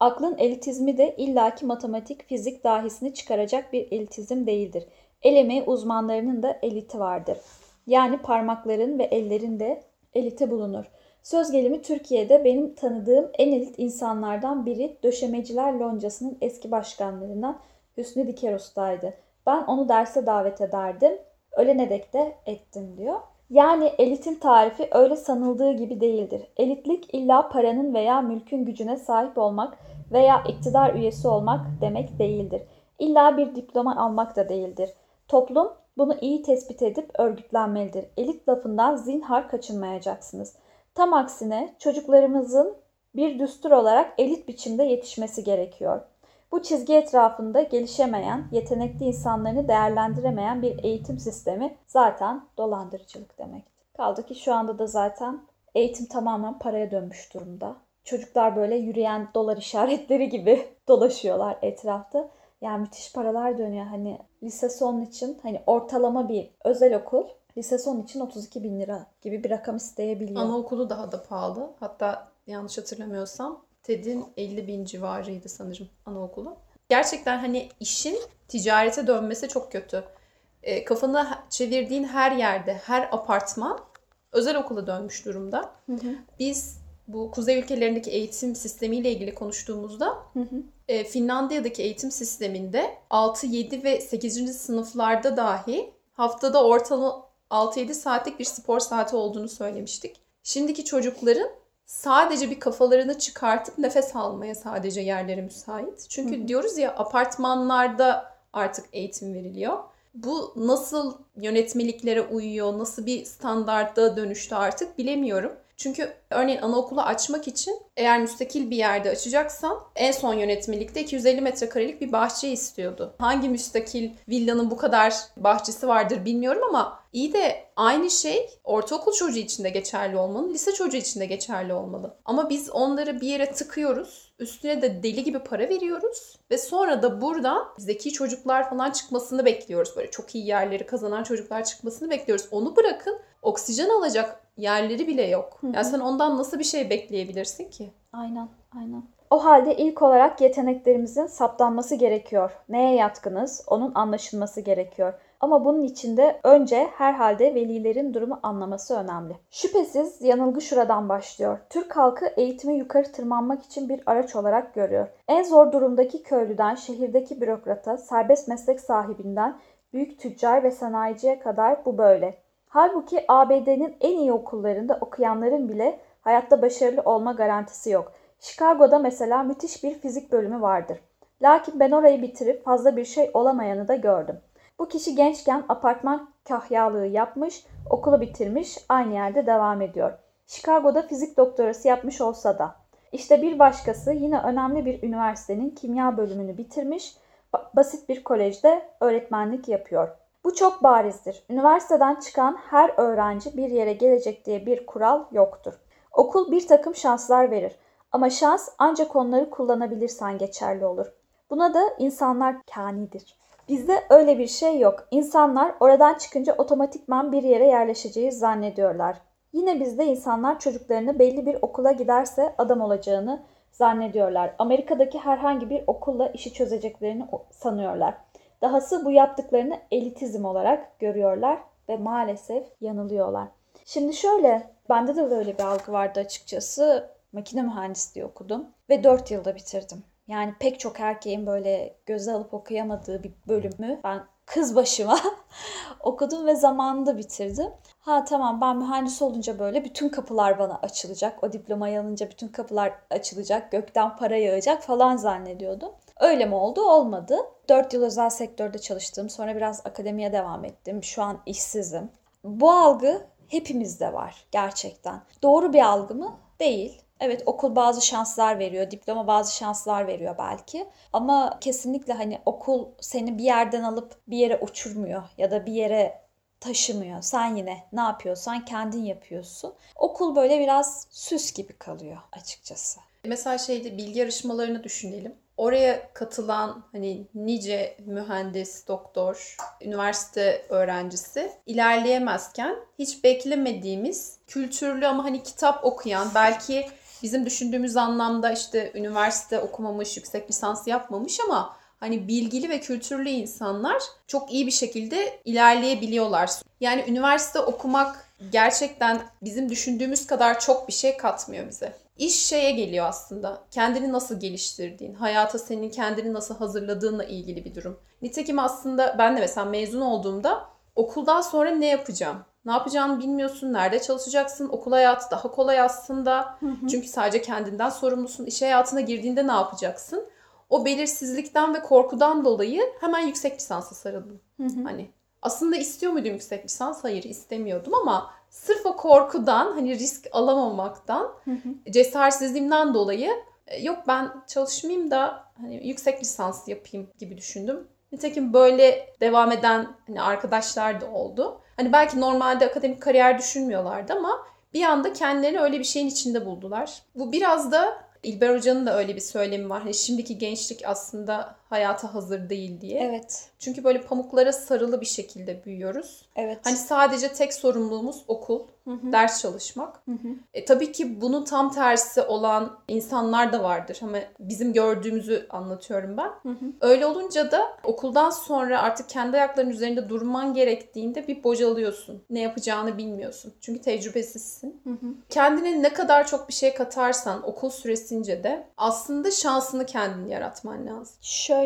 Aklın elitizmi de illaki matematik, fizik dahisini çıkaracak bir elitizm değildir. El emeği uzmanlarının da eliti vardır. Yani parmakların ve ellerin de eliti bulunur. Söz gelimi Türkiye'de benim tanıdığım en elit insanlardan biri Döşemeciler Loncası'nın eski başkanlarından Hüsnü Diker Usta'ydı. Ben onu derse davet ederdim. Ölene dek de ettim diyor. Yani elitin tarifi öyle sanıldığı gibi değildir. Elitlik illa paranın veya mülkün gücüne sahip olmak veya iktidar üyesi olmak demek değildir. İlla bir diploma almak da değildir. Toplum bunu iyi tespit edip örgütlenmelidir. Elit lafından zinhar kaçınmayacaksınız. Tam aksine çocuklarımızın bir düstur olarak elit biçimde yetişmesi gerekiyor. Bu çizgi etrafında gelişemeyen, yetenekli insanlarını değerlendiremeyen bir eğitim sistemi zaten dolandırıcılık demek. Kaldı ki şu anda da zaten eğitim tamamen paraya dönmüş durumda. Çocuklar böyle yürüyen dolar işaretleri gibi dolaşıyorlar etrafta. Yani müthiş paralar dönüyor. Hani lise son için hani ortalama bir özel okul lise son için 32 bin lira gibi bir rakam isteyebiliyor. Anaokulu daha da pahalı. Hatta yanlış hatırlamıyorsam TED'in 50 bin civarıydı sanırım anaokulu. Gerçekten hani işin ticarete dönmesi çok kötü. E, kafanı çevirdiğin her yerde, her apartman özel okula dönmüş durumda. Hı hı. Biz bu kuzey ülkelerindeki eğitim sistemiyle ilgili konuştuğumuzda hı hı. E, Finlandiya'daki eğitim sisteminde 6, 7 ve 8. sınıflarda dahi haftada ortalama 6-7 saatlik bir spor saati olduğunu söylemiştik. Şimdiki çocukların sadece bir kafalarını çıkartıp nefes almaya sadece yerleri müsait. Çünkü Hı. diyoruz ya apartmanlarda artık eğitim veriliyor. Bu nasıl yönetmeliklere uyuyor, nasıl bir standartta dönüştü artık bilemiyorum. Çünkü örneğin anaokulu açmak için eğer müstakil bir yerde açacaksan en son yönetmelikte 250 metrekarelik bir bahçe istiyordu. Hangi müstakil villanın bu kadar bahçesi vardır bilmiyorum ama iyi de aynı şey ortaokul çocuğu için de geçerli olmalı, lise çocuğu için de geçerli olmalı. Ama biz onları bir yere tıkıyoruz, üstüne de deli gibi para veriyoruz ve sonra da buradan zeki çocuklar falan çıkmasını bekliyoruz. Böyle çok iyi yerleri kazanan çocuklar çıkmasını bekliyoruz. Onu bırakın oksijen alacak yerleri bile yok. Hı hı. Yani sen ondan nasıl bir şey bekleyebilirsin ki? Aynen, aynen. O halde ilk olarak yeteneklerimizin saptanması gerekiyor. Neye yatkınız? Onun anlaşılması gerekiyor. Ama bunun için de önce herhalde velilerin durumu anlaması önemli. Şüphesiz yanılgı şuradan başlıyor. Türk halkı eğitimi yukarı tırmanmak için bir araç olarak görüyor. En zor durumdaki köylüden şehirdeki bürokrata, serbest meslek sahibinden büyük tüccar ve sanayiciye kadar bu böyle. Halbuki ABD'nin en iyi okullarında okuyanların bile hayatta başarılı olma garantisi yok. Chicago'da mesela müthiş bir fizik bölümü vardır. Lakin ben orayı bitirip fazla bir şey olamayanı da gördüm. Bu kişi gençken apartman kahyalığı yapmış, okulu bitirmiş, aynı yerde devam ediyor. Chicago'da fizik doktorası yapmış olsa da. İşte bir başkası yine önemli bir üniversitenin kimya bölümünü bitirmiş, basit bir kolejde öğretmenlik yapıyor. Bu çok barizdir. Üniversiteden çıkan her öğrenci bir yere gelecek diye bir kural yoktur. Okul bir takım şanslar verir ama şans ancak onları kullanabilirsen geçerli olur. Buna da insanlar kanidir. Bizde öyle bir şey yok. İnsanlar oradan çıkınca otomatikman bir yere yerleşeceği zannediyorlar. Yine bizde insanlar çocuklarını belli bir okula giderse adam olacağını zannediyorlar. Amerika'daki herhangi bir okulla işi çözeceklerini sanıyorlar. Dahası bu yaptıklarını elitizm olarak görüyorlar ve maalesef yanılıyorlar. Şimdi şöyle, bende de böyle bir algı vardı açıkçası. Makine mühendisliği okudum ve 4 yılda bitirdim. Yani pek çok erkeğin böyle göze alıp okuyamadığı bir bölümü ben kız başıma okudum ve zamanında bitirdim. Ha tamam ben mühendis olunca böyle bütün kapılar bana açılacak. O diplomayı alınca bütün kapılar açılacak. Gökten para yağacak falan zannediyordum. Öyle mi oldu? Olmadı. 4 yıl özel sektörde çalıştım. Sonra biraz akademiye devam ettim. Şu an işsizim. Bu algı hepimizde var gerçekten. Doğru bir algı mı? Değil. Evet okul bazı şanslar veriyor, diploma bazı şanslar veriyor belki. Ama kesinlikle hani okul seni bir yerden alıp bir yere uçurmuyor ya da bir yere taşımıyor. Sen yine ne yapıyorsan kendin yapıyorsun. Okul böyle biraz süs gibi kalıyor açıkçası. Mesela şeyde bilgi yarışmalarını düşünelim oraya katılan hani nice mühendis, doktor, üniversite öğrencisi ilerleyemezken hiç beklemediğimiz kültürlü ama hani kitap okuyan belki bizim düşündüğümüz anlamda işte üniversite okumamış, yüksek lisans yapmamış ama hani bilgili ve kültürlü insanlar çok iyi bir şekilde ilerleyebiliyorlar. Yani üniversite okumak gerçekten bizim düşündüğümüz kadar çok bir şey katmıyor bize. İş şeye geliyor aslında. Kendini nasıl geliştirdiğin, hayata senin kendini nasıl hazırladığınla ilgili bir durum. Nitekim aslında ben de mesela mezun olduğumda okuldan sonra ne yapacağım? Ne yapacağını bilmiyorsun. Nerede çalışacaksın? Okul hayatı daha kolay aslında. Çünkü sadece kendinden sorumlusun. İş hayatına girdiğinde ne yapacaksın? O belirsizlikten ve korkudan dolayı hemen yüksek lisansa sarıldım. Hani aslında istiyor muydum yüksek lisans? Hayır istemiyordum ama sırf o korkudan hani risk alamamaktan cesaretsizliğimden dolayı e, yok ben çalışmayayım da hani yüksek lisans yapayım gibi düşündüm. Nitekim böyle devam eden hani arkadaşlar da oldu. Hani belki normalde akademik kariyer düşünmüyorlardı ama bir anda kendilerini öyle bir şeyin içinde buldular. Bu biraz da İlber Hoca'nın da öyle bir söylemi var. Hani şimdiki gençlik aslında hayata hazır değil diye. Evet. Çünkü böyle pamuklara sarılı bir şekilde büyüyoruz. Evet. Hani sadece tek sorumluluğumuz okul, ders çalışmak. E, tabii ki bunun tam tersi olan insanlar da vardır. Ama bizim gördüğümüzü anlatıyorum ben. Öyle olunca da okuldan sonra artık kendi ayaklarının üzerinde durman gerektiğinde bir bocalıyorsun. Ne yapacağını bilmiyorsun. Çünkü tecrübesizsin. Kendine ne kadar çok bir şey katarsan okul süresince de aslında şansını kendin yaratman lazım. Şöyle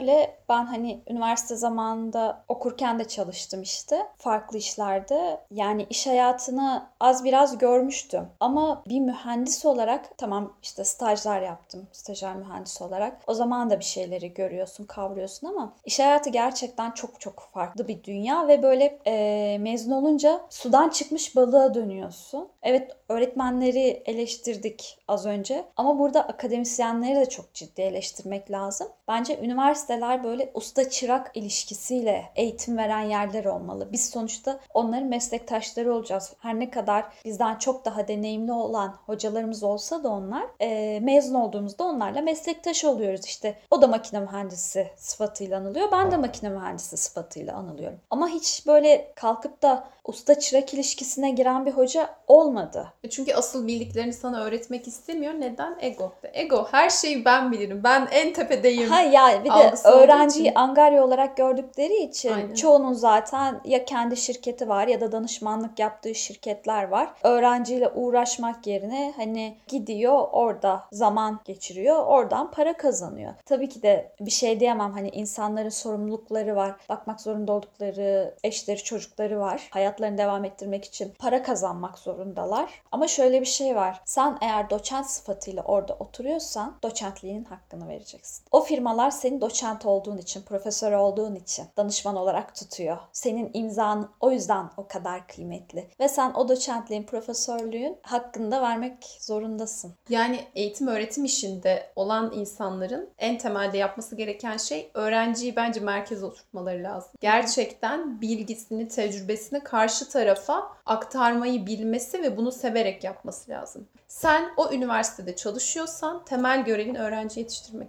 ben hani üniversite zamanında okurken de çalıştım işte farklı işlerde. Yani iş hayatını az biraz görmüştüm. Ama bir mühendis olarak tamam işte stajlar yaptım. Stajyer mühendis olarak. O zaman da bir şeyleri görüyorsun, kavruyorsun ama iş hayatı gerçekten çok çok farklı bir dünya ve böyle e, mezun olunca sudan çıkmış balığa dönüyorsun. Evet öğretmenleri eleştirdik az önce ama burada akademisyenleri de çok ciddi eleştirmek lazım. Bence üniversiteler böyle usta çırak ilişkisiyle eğitim veren yerler olmalı. Biz sonuçta onların meslektaşları olacağız. Her ne kadar bizden çok daha deneyimli olan hocalarımız olsa da onlar e, mezun olduğumuzda onlarla meslektaş oluyoruz. İşte o da makine mühendisi sıfatıyla anılıyor. Ben de makine mühendisi sıfatıyla anılıyorum. Ama hiç böyle kalkıp da usta çırak ilişkisine giren bir hoca olmadı. Çünkü asıl bildiklerini sana öğretmek istemiyor. Neden? Ego. Ego. Her şeyi ben bilirim. Ben en tepedeyim. Ha ya bir de öğrenciyi angarya olarak gördükleri için Aynen. çoğunun zaten ya kendi şirketi var ya da danışmanlık yaptığı şirketler var. Öğrenciyle uğraşmak yerine hani gidiyor orada zaman geçiriyor. Oradan para kazanıyor. Tabii ki de bir şey diyemem. Hani insanların sorumlulukları var. Bakmak zorunda oldukları eşleri, çocukları var. Hayatlarını devam ettirmek için para kazanmak zorundalar. Ama şöyle bir şey var. Sen eğer doçent sıfatıyla orada oturuyorsan doçentliğinin hakkını vereceksin. O firmalar senin doçent olduğun için, profesör olduğun için danışman olarak tutuyor. Senin imzan o yüzden o kadar kıymetli. Ve sen o doçentliğin, profesörlüğün hakkını da vermek zorundasın. Yani eğitim öğretim işinde olan insanların en temelde yapması gereken şey öğrenciyi bence merkeze oturtmaları lazım. Gerçekten bilgisini, tecrübesini karşı tarafa aktarmayı bilmesi ve bunu severek yapması lazım. Sen o üniversitede çalışıyorsan temel görevin öğrenci yetiştirmek.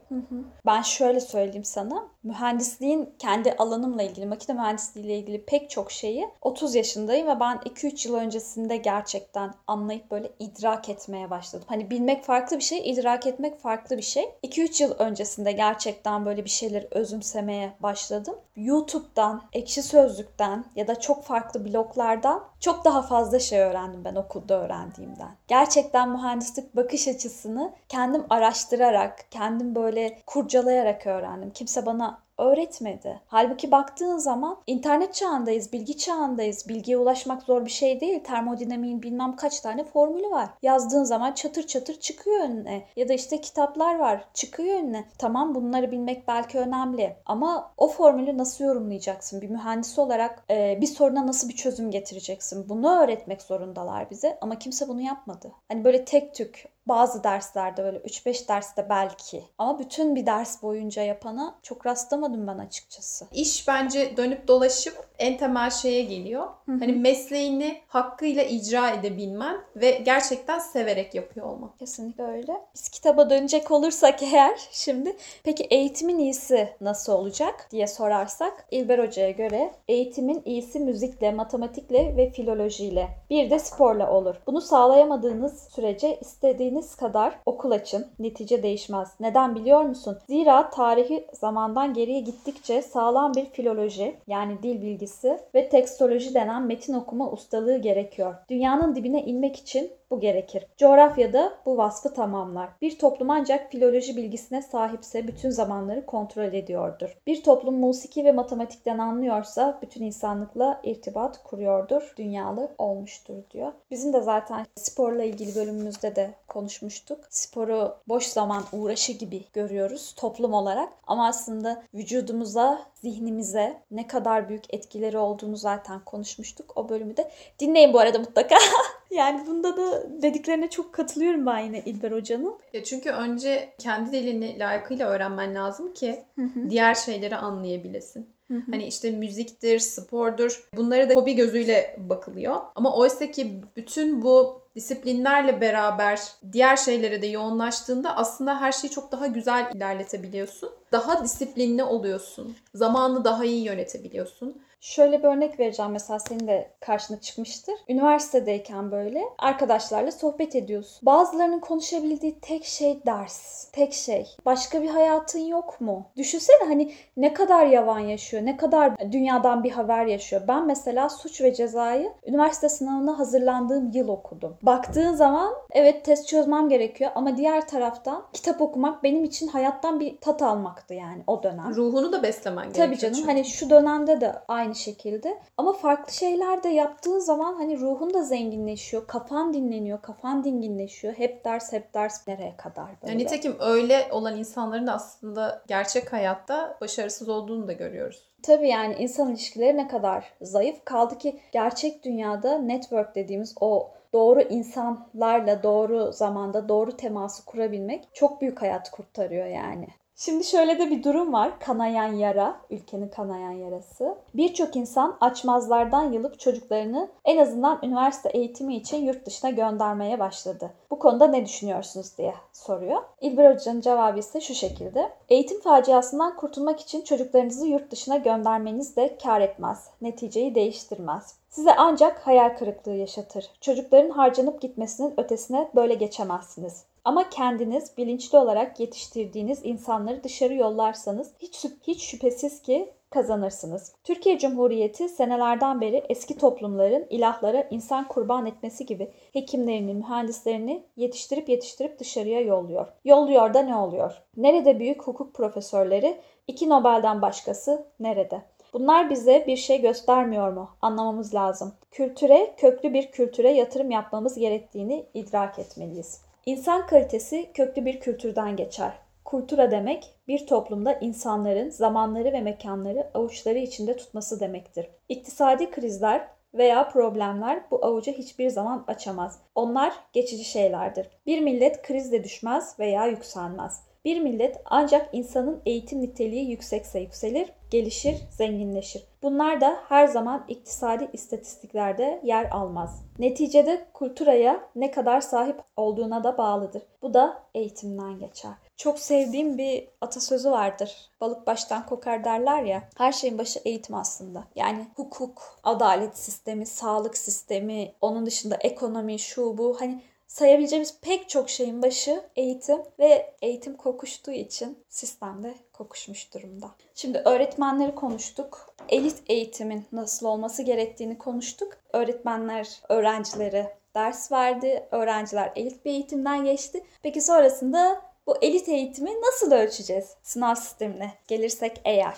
Ben şöyle söyleyeyim sana. Mühendisliğin kendi alanımla ilgili, makine mühendisliği ile ilgili pek çok şeyi 30 yaşındayım ve ben 2-3 yıl öncesinde gerçekten anlayıp böyle idrak etmeye başladım. Hani bilmek farklı bir şey, idrak etmek farklı bir şey. 2-3 yıl öncesinde gerçekten böyle bir şeyleri özümsemeye başladım. YouTube'dan, Ekşi Sözlük'ten ya da çok farklı bloglardan çok daha fazla şey öğrendim ben okulda öğrendiğimden. Gerçekten mühendislik bakış açısını kendim araştırarak, kendim böyle kurcalayarak öğrendim. Kimse bana öğretmedi. Halbuki baktığın zaman internet çağındayız, bilgi çağındayız. Bilgiye ulaşmak zor bir şey değil. Termodinamiğin bilmem kaç tane formülü var. Yazdığın zaman çatır çatır çıkıyor önüne. Ya da işte kitaplar var, çıkıyor önüne. Tamam bunları bilmek belki önemli. Ama o formülü nasıl yorumlayacaksın? Bir mühendis olarak e, bir soruna nasıl bir çözüm getireceksin? Bunu öğretmek zorundalar bize. Ama kimse bunu yapmadı. Hani böyle tek tük bazı derslerde böyle 3-5 derste belki. Ama bütün bir ders boyunca yapana çok rastlamadım ben açıkçası. İş bence dönüp dolaşıp en temel şeye geliyor. Hani mesleğini hakkıyla icra edebilmen ve gerçekten severek yapıyor olman. Kesinlikle öyle. Biz kitaba dönecek olursak eğer şimdi peki eğitimin iyisi nasıl olacak diye sorarsak İlber Hoca'ya göre eğitimin iyisi müzikle, matematikle ve filolojiyle bir de sporla olur. Bunu sağlayamadığınız sürece istediğiniz kadar okul açın. Netice değişmez. Neden biliyor musun? Zira tarihi zamandan geriye gittikçe sağlam bir filoloji yani dil bilgisi ve tekstoloji denen metin okuma ustalığı gerekiyor. Dünyanın dibine inmek için bu gerekir. Coğrafyada bu vasfı tamamlar. Bir toplum ancak filoloji bilgisine sahipse bütün zamanları kontrol ediyordur. Bir toplum musiki ve matematikten anlıyorsa bütün insanlıkla irtibat kuruyordur, dünyalı olmuştur diyor. Bizim de zaten sporla ilgili bölümümüzde de konuşmuştuk. Sporu boş zaman uğraşı gibi görüyoruz toplum olarak ama aslında vücudumuza, zihnimize ne kadar büyük etkileri olduğunu zaten konuşmuştuk. O bölümü de dinleyin bu arada mutlaka. yani bunda da dediklerine çok katılıyorum ben yine İlber Hoca'nın. Ya çünkü önce kendi dilini layıkıyla öğrenmen lazım ki diğer şeyleri anlayabilesin. Hani işte müziktir, spordur. Bunları da hobi gözüyle bakılıyor. Ama oysa ki bütün bu disiplinlerle beraber diğer şeylere de yoğunlaştığında aslında her şeyi çok daha güzel ilerletebiliyorsun. Daha disiplinli oluyorsun. Zamanı daha iyi yönetebiliyorsun. Şöyle bir örnek vereceğim mesela senin de karşına çıkmıştır. Üniversitedeyken böyle arkadaşlarla sohbet ediyorsun. Bazılarının konuşabildiği tek şey ders. Tek şey. Başka bir hayatın yok mu? Düşünsene hani ne kadar yavan yaşıyor, ne kadar dünyadan bir haber yaşıyor. Ben mesela suç ve cezayı üniversite sınavına hazırlandığım yıl okudum. Baktığın zaman evet test çözmem gerekiyor ama diğer taraftan kitap okumak benim için hayattan bir tat almaktı yani o dönem. Ruhunu da beslemen gerekiyor. Tabii canım çünkü. hani şu dönemde de aynı şekilde ama farklı şeyler de yaptığın zaman hani ruhun da zenginleşiyor, kafan dinleniyor, kafan dinginleşiyor. Hep ders hep ders nereye kadar böyle. Yani nitekim öyle olan insanların da aslında gerçek hayatta başarısız olduğunu da görüyoruz. Tabii yani insan ilişkileri ne kadar zayıf. Kaldı ki gerçek dünyada network dediğimiz o doğru insanlarla doğru zamanda doğru teması kurabilmek çok büyük hayat kurtarıyor yani. Şimdi şöyle de bir durum var. Kanayan yara, ülkenin kanayan yarası. Birçok insan açmazlardan yılıp çocuklarını en azından üniversite eğitimi için yurt dışına göndermeye başladı. Bu konuda ne düşünüyorsunuz diye soruyor. İlber Hoca'nın cevabı ise şu şekilde. Eğitim faciasından kurtulmak için çocuklarınızı yurt dışına göndermeniz de kar etmez. Neticeyi değiştirmez. Size ancak hayal kırıklığı yaşatır. Çocukların harcanıp gitmesinin ötesine böyle geçemezsiniz. Ama kendiniz bilinçli olarak yetiştirdiğiniz insanları dışarı yollarsanız hiç, hiç şüphesiz ki kazanırsınız. Türkiye Cumhuriyeti senelerden beri eski toplumların ilahlara insan kurban etmesi gibi hekimlerini, mühendislerini yetiştirip yetiştirip dışarıya yolluyor. Yolluyor da ne oluyor? Nerede büyük hukuk profesörleri? İki Nobel'den başkası nerede? Bunlar bize bir şey göstermiyor mu? Anlamamız lazım. Kültüre, köklü bir kültüre yatırım yapmamız gerektiğini idrak etmeliyiz. İnsan kalitesi köklü bir kültürden geçer. Kultura demek bir toplumda insanların zamanları ve mekanları avuçları içinde tutması demektir. İktisadi krizler veya problemler bu avucu hiçbir zaman açamaz. Onlar geçici şeylerdir. Bir millet krizle düşmez veya yükselmez. Bir millet ancak insanın eğitim niteliği yüksekse yükselir, gelişir, zenginleşir. Bunlar da her zaman iktisadi istatistiklerde yer almaz. Neticede kulturaya ne kadar sahip olduğuna da bağlıdır. Bu da eğitimden geçer. Çok sevdiğim bir atasözü vardır. Balık baştan kokar derler ya. Her şeyin başı eğitim aslında. Yani hukuk, adalet sistemi, sağlık sistemi, onun dışında ekonomi, şu bu. Hani sayabileceğimiz pek çok şeyin başı eğitim ve eğitim kokuştuğu için sistemde kokuşmuş durumda. Şimdi öğretmenleri konuştuk. Elit eğitimin nasıl olması gerektiğini konuştuk. Öğretmenler öğrencilere ders verdi. Öğrenciler elit bir eğitimden geçti. Peki sonrasında bu elit eğitimi nasıl ölçeceğiz? Sınav sistemine gelirsek eğer.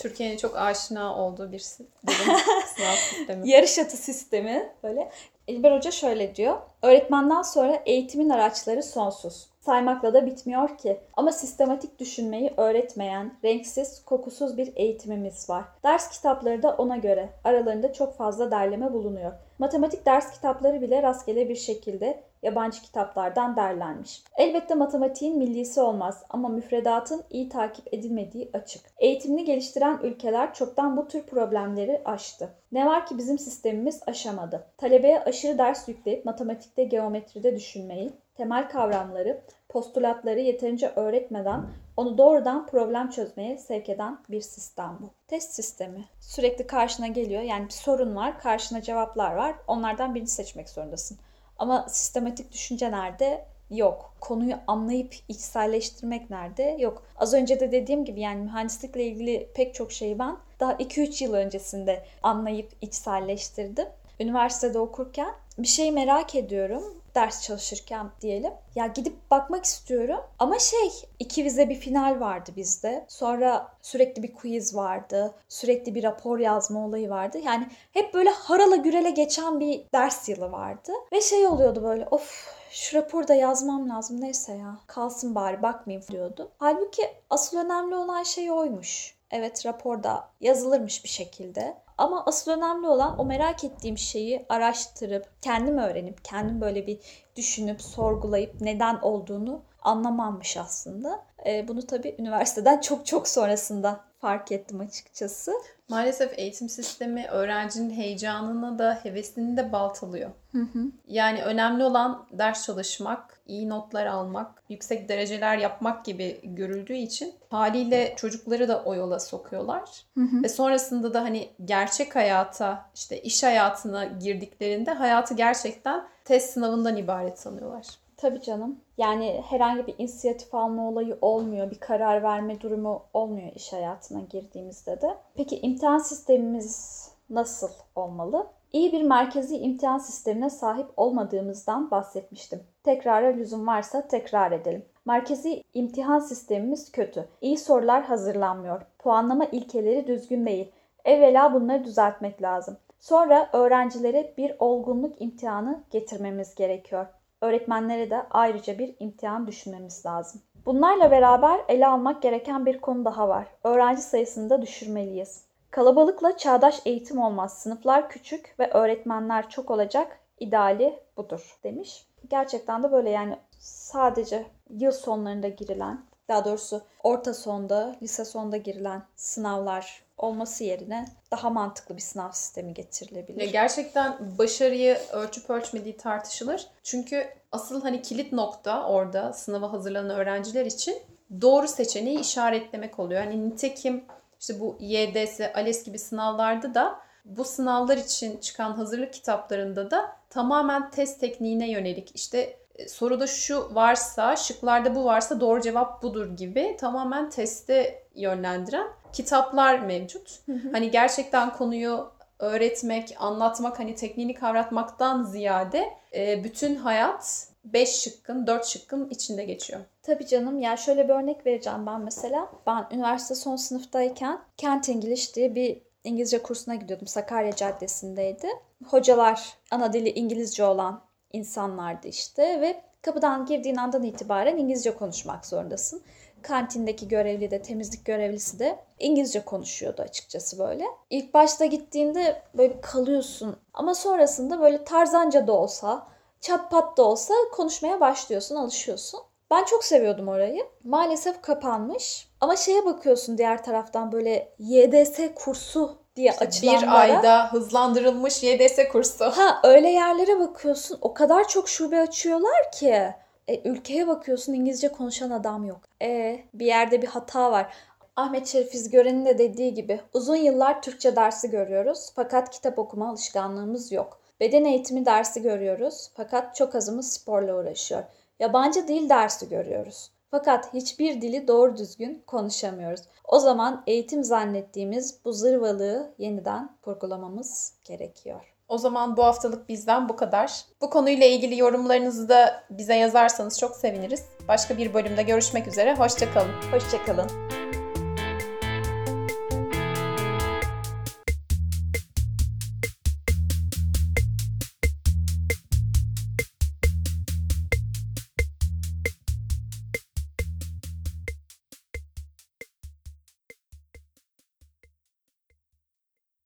Türkiye'nin çok aşina olduğu bir bilim sınav sistemi. Yarış atı sistemi böyle. İlber Hoca şöyle diyor. Öğretmenden sonra eğitimin araçları sonsuz. Saymakla da bitmiyor ki. Ama sistematik düşünmeyi öğretmeyen, renksiz, kokusuz bir eğitimimiz var. Ders kitapları da ona göre. Aralarında çok fazla derleme bulunuyor. Matematik ders kitapları bile rastgele bir şekilde yabancı kitaplardan derlenmiş. Elbette matematiğin millisi olmaz ama müfredatın iyi takip edilmediği açık. Eğitimini geliştiren ülkeler çoktan bu tür problemleri aştı. Ne var ki bizim sistemimiz aşamadı. Talebeye aşırı ders yükleyip matematikte, geometride düşünmeyi, temel kavramları, postulatları yeterince öğretmeden onu doğrudan problem çözmeye sevk eden bir sistem bu. Test sistemi sürekli karşına geliyor. Yani bir sorun var, karşına cevaplar var. Onlardan birini seçmek zorundasın. Ama sistematik düşünce nerede? Yok. Konuyu anlayıp içselleştirmek nerede? Yok. Az önce de dediğim gibi yani mühendislikle ilgili pek çok şeyi ben daha 2-3 yıl öncesinde anlayıp içselleştirdim. Üniversitede okurken bir şey merak ediyorum. Ders çalışırken diyelim. Ya gidip bakmak istiyorum ama şey iki vize bir final vardı bizde. Sonra sürekli bir quiz vardı. Sürekli bir rapor yazma olayı vardı. Yani hep böyle harala gürele geçen bir ders yılı vardı. Ve şey oluyordu böyle of şu raporda yazmam lazım neyse ya kalsın bari bakmayayım diyordu. Halbuki asıl önemli olan şey oymuş. Evet raporda yazılırmış bir şekilde. Ama asıl önemli olan o merak ettiğim şeyi araştırıp, kendim öğrenip, kendim böyle bir düşünüp, sorgulayıp neden olduğunu anlamammış aslında. E, bunu tabii üniversiteden çok çok sonrasında fark ettim açıkçası. Maalesef eğitim sistemi öğrencinin heyecanını da hevesini de baltalıyor. Hı hı. Yani önemli olan ders çalışmak, iyi notlar almak, yüksek dereceler yapmak gibi görüldüğü için haliyle çocukları da o yola sokuyorlar. Hı hı. Ve sonrasında da hani gerçek hayata, işte iş hayatına girdiklerinde hayatı gerçekten test sınavından ibaret sanıyorlar. Tabii canım. Yani herhangi bir inisiyatif alma olayı olmuyor. Bir karar verme durumu olmuyor iş hayatına girdiğimizde de. Peki imtihan sistemimiz nasıl olmalı? İyi bir merkezi imtihan sistemine sahip olmadığımızdan bahsetmiştim. Tekrara lüzum varsa tekrar edelim. Merkezi imtihan sistemimiz kötü. İyi sorular hazırlanmıyor. Puanlama ilkeleri düzgün değil. Evvela bunları düzeltmek lazım. Sonra öğrencilere bir olgunluk imtihanı getirmemiz gerekiyor. Öğretmenlere de ayrıca bir imtihan düşünmemiz lazım. Bunlarla beraber ele almak gereken bir konu daha var. Öğrenci sayısını da düşürmeliyiz. Kalabalıkla çağdaş eğitim olmaz. Sınıflar küçük ve öğretmenler çok olacak. İdeali budur demiş. Gerçekten de böyle yani sadece yıl sonlarında girilen, daha doğrusu orta sonda, lise sonda girilen sınavlar olması yerine daha mantıklı bir sınav sistemi getirilebilir. Gerçekten başarıyı ölçüp ölçmediği tartışılır. Çünkü asıl hani kilit nokta orada sınava hazırlanan öğrenciler için doğru seçeneği işaretlemek oluyor. Hani nitekim işte bu YDS, ALES gibi sınavlarda da bu sınavlar için çıkan hazırlık kitaplarında da tamamen test tekniğine yönelik işte soruda şu varsa, şıklarda bu varsa doğru cevap budur gibi tamamen teste yönlendiren kitaplar mevcut. Hı hı. Hani gerçekten konuyu öğretmek, anlatmak, hani tekniğini kavratmaktan ziyade e, bütün hayat 5 şıkkın, 4 şıkkın içinde geçiyor. Tabii canım ya şöyle bir örnek vereceğim ben mesela. Ben üniversite son sınıftayken Kent English diye bir İngilizce kursuna gidiyordum. Sakarya Caddesi'ndeydi. Hocalar ana dili İngilizce olan insanlardı işte ve kapıdan girdiğin andan itibaren İngilizce konuşmak zorundasın. Kantindeki görevli de temizlik görevlisi de İngilizce konuşuyordu açıkçası böyle. İlk başta gittiğinde böyle kalıyorsun ama sonrasında böyle tarzanca da olsa, çat pat da olsa konuşmaya başlıyorsun, alışıyorsun. Ben çok seviyordum orayı. Maalesef kapanmış. Ama şeye bakıyorsun diğer taraftan böyle YDS kursu diye İşte açılanlara. bir ayda hızlandırılmış YDS kursu. Ha öyle yerlere bakıyorsun. O kadar çok şube açıyorlar ki. E, ülkeye bakıyorsun İngilizce konuşan adam yok. E, bir yerde bir hata var. Ahmet Şerif İzgören'in de dediği gibi uzun yıllar Türkçe dersi görüyoruz fakat kitap okuma alışkanlığımız yok. Beden eğitimi dersi görüyoruz fakat çok azımız sporla uğraşıyor. Yabancı dil dersi görüyoruz. Fakat hiçbir dili doğru düzgün konuşamıyoruz. O zaman eğitim zannettiğimiz bu zırvalığı yeniden kurgulamamız gerekiyor. O zaman bu haftalık bizden bu kadar. Bu konuyla ilgili yorumlarınızı da bize yazarsanız çok seviniriz. Başka bir bölümde görüşmek üzere. Hoşçakalın. Hoşçakalın.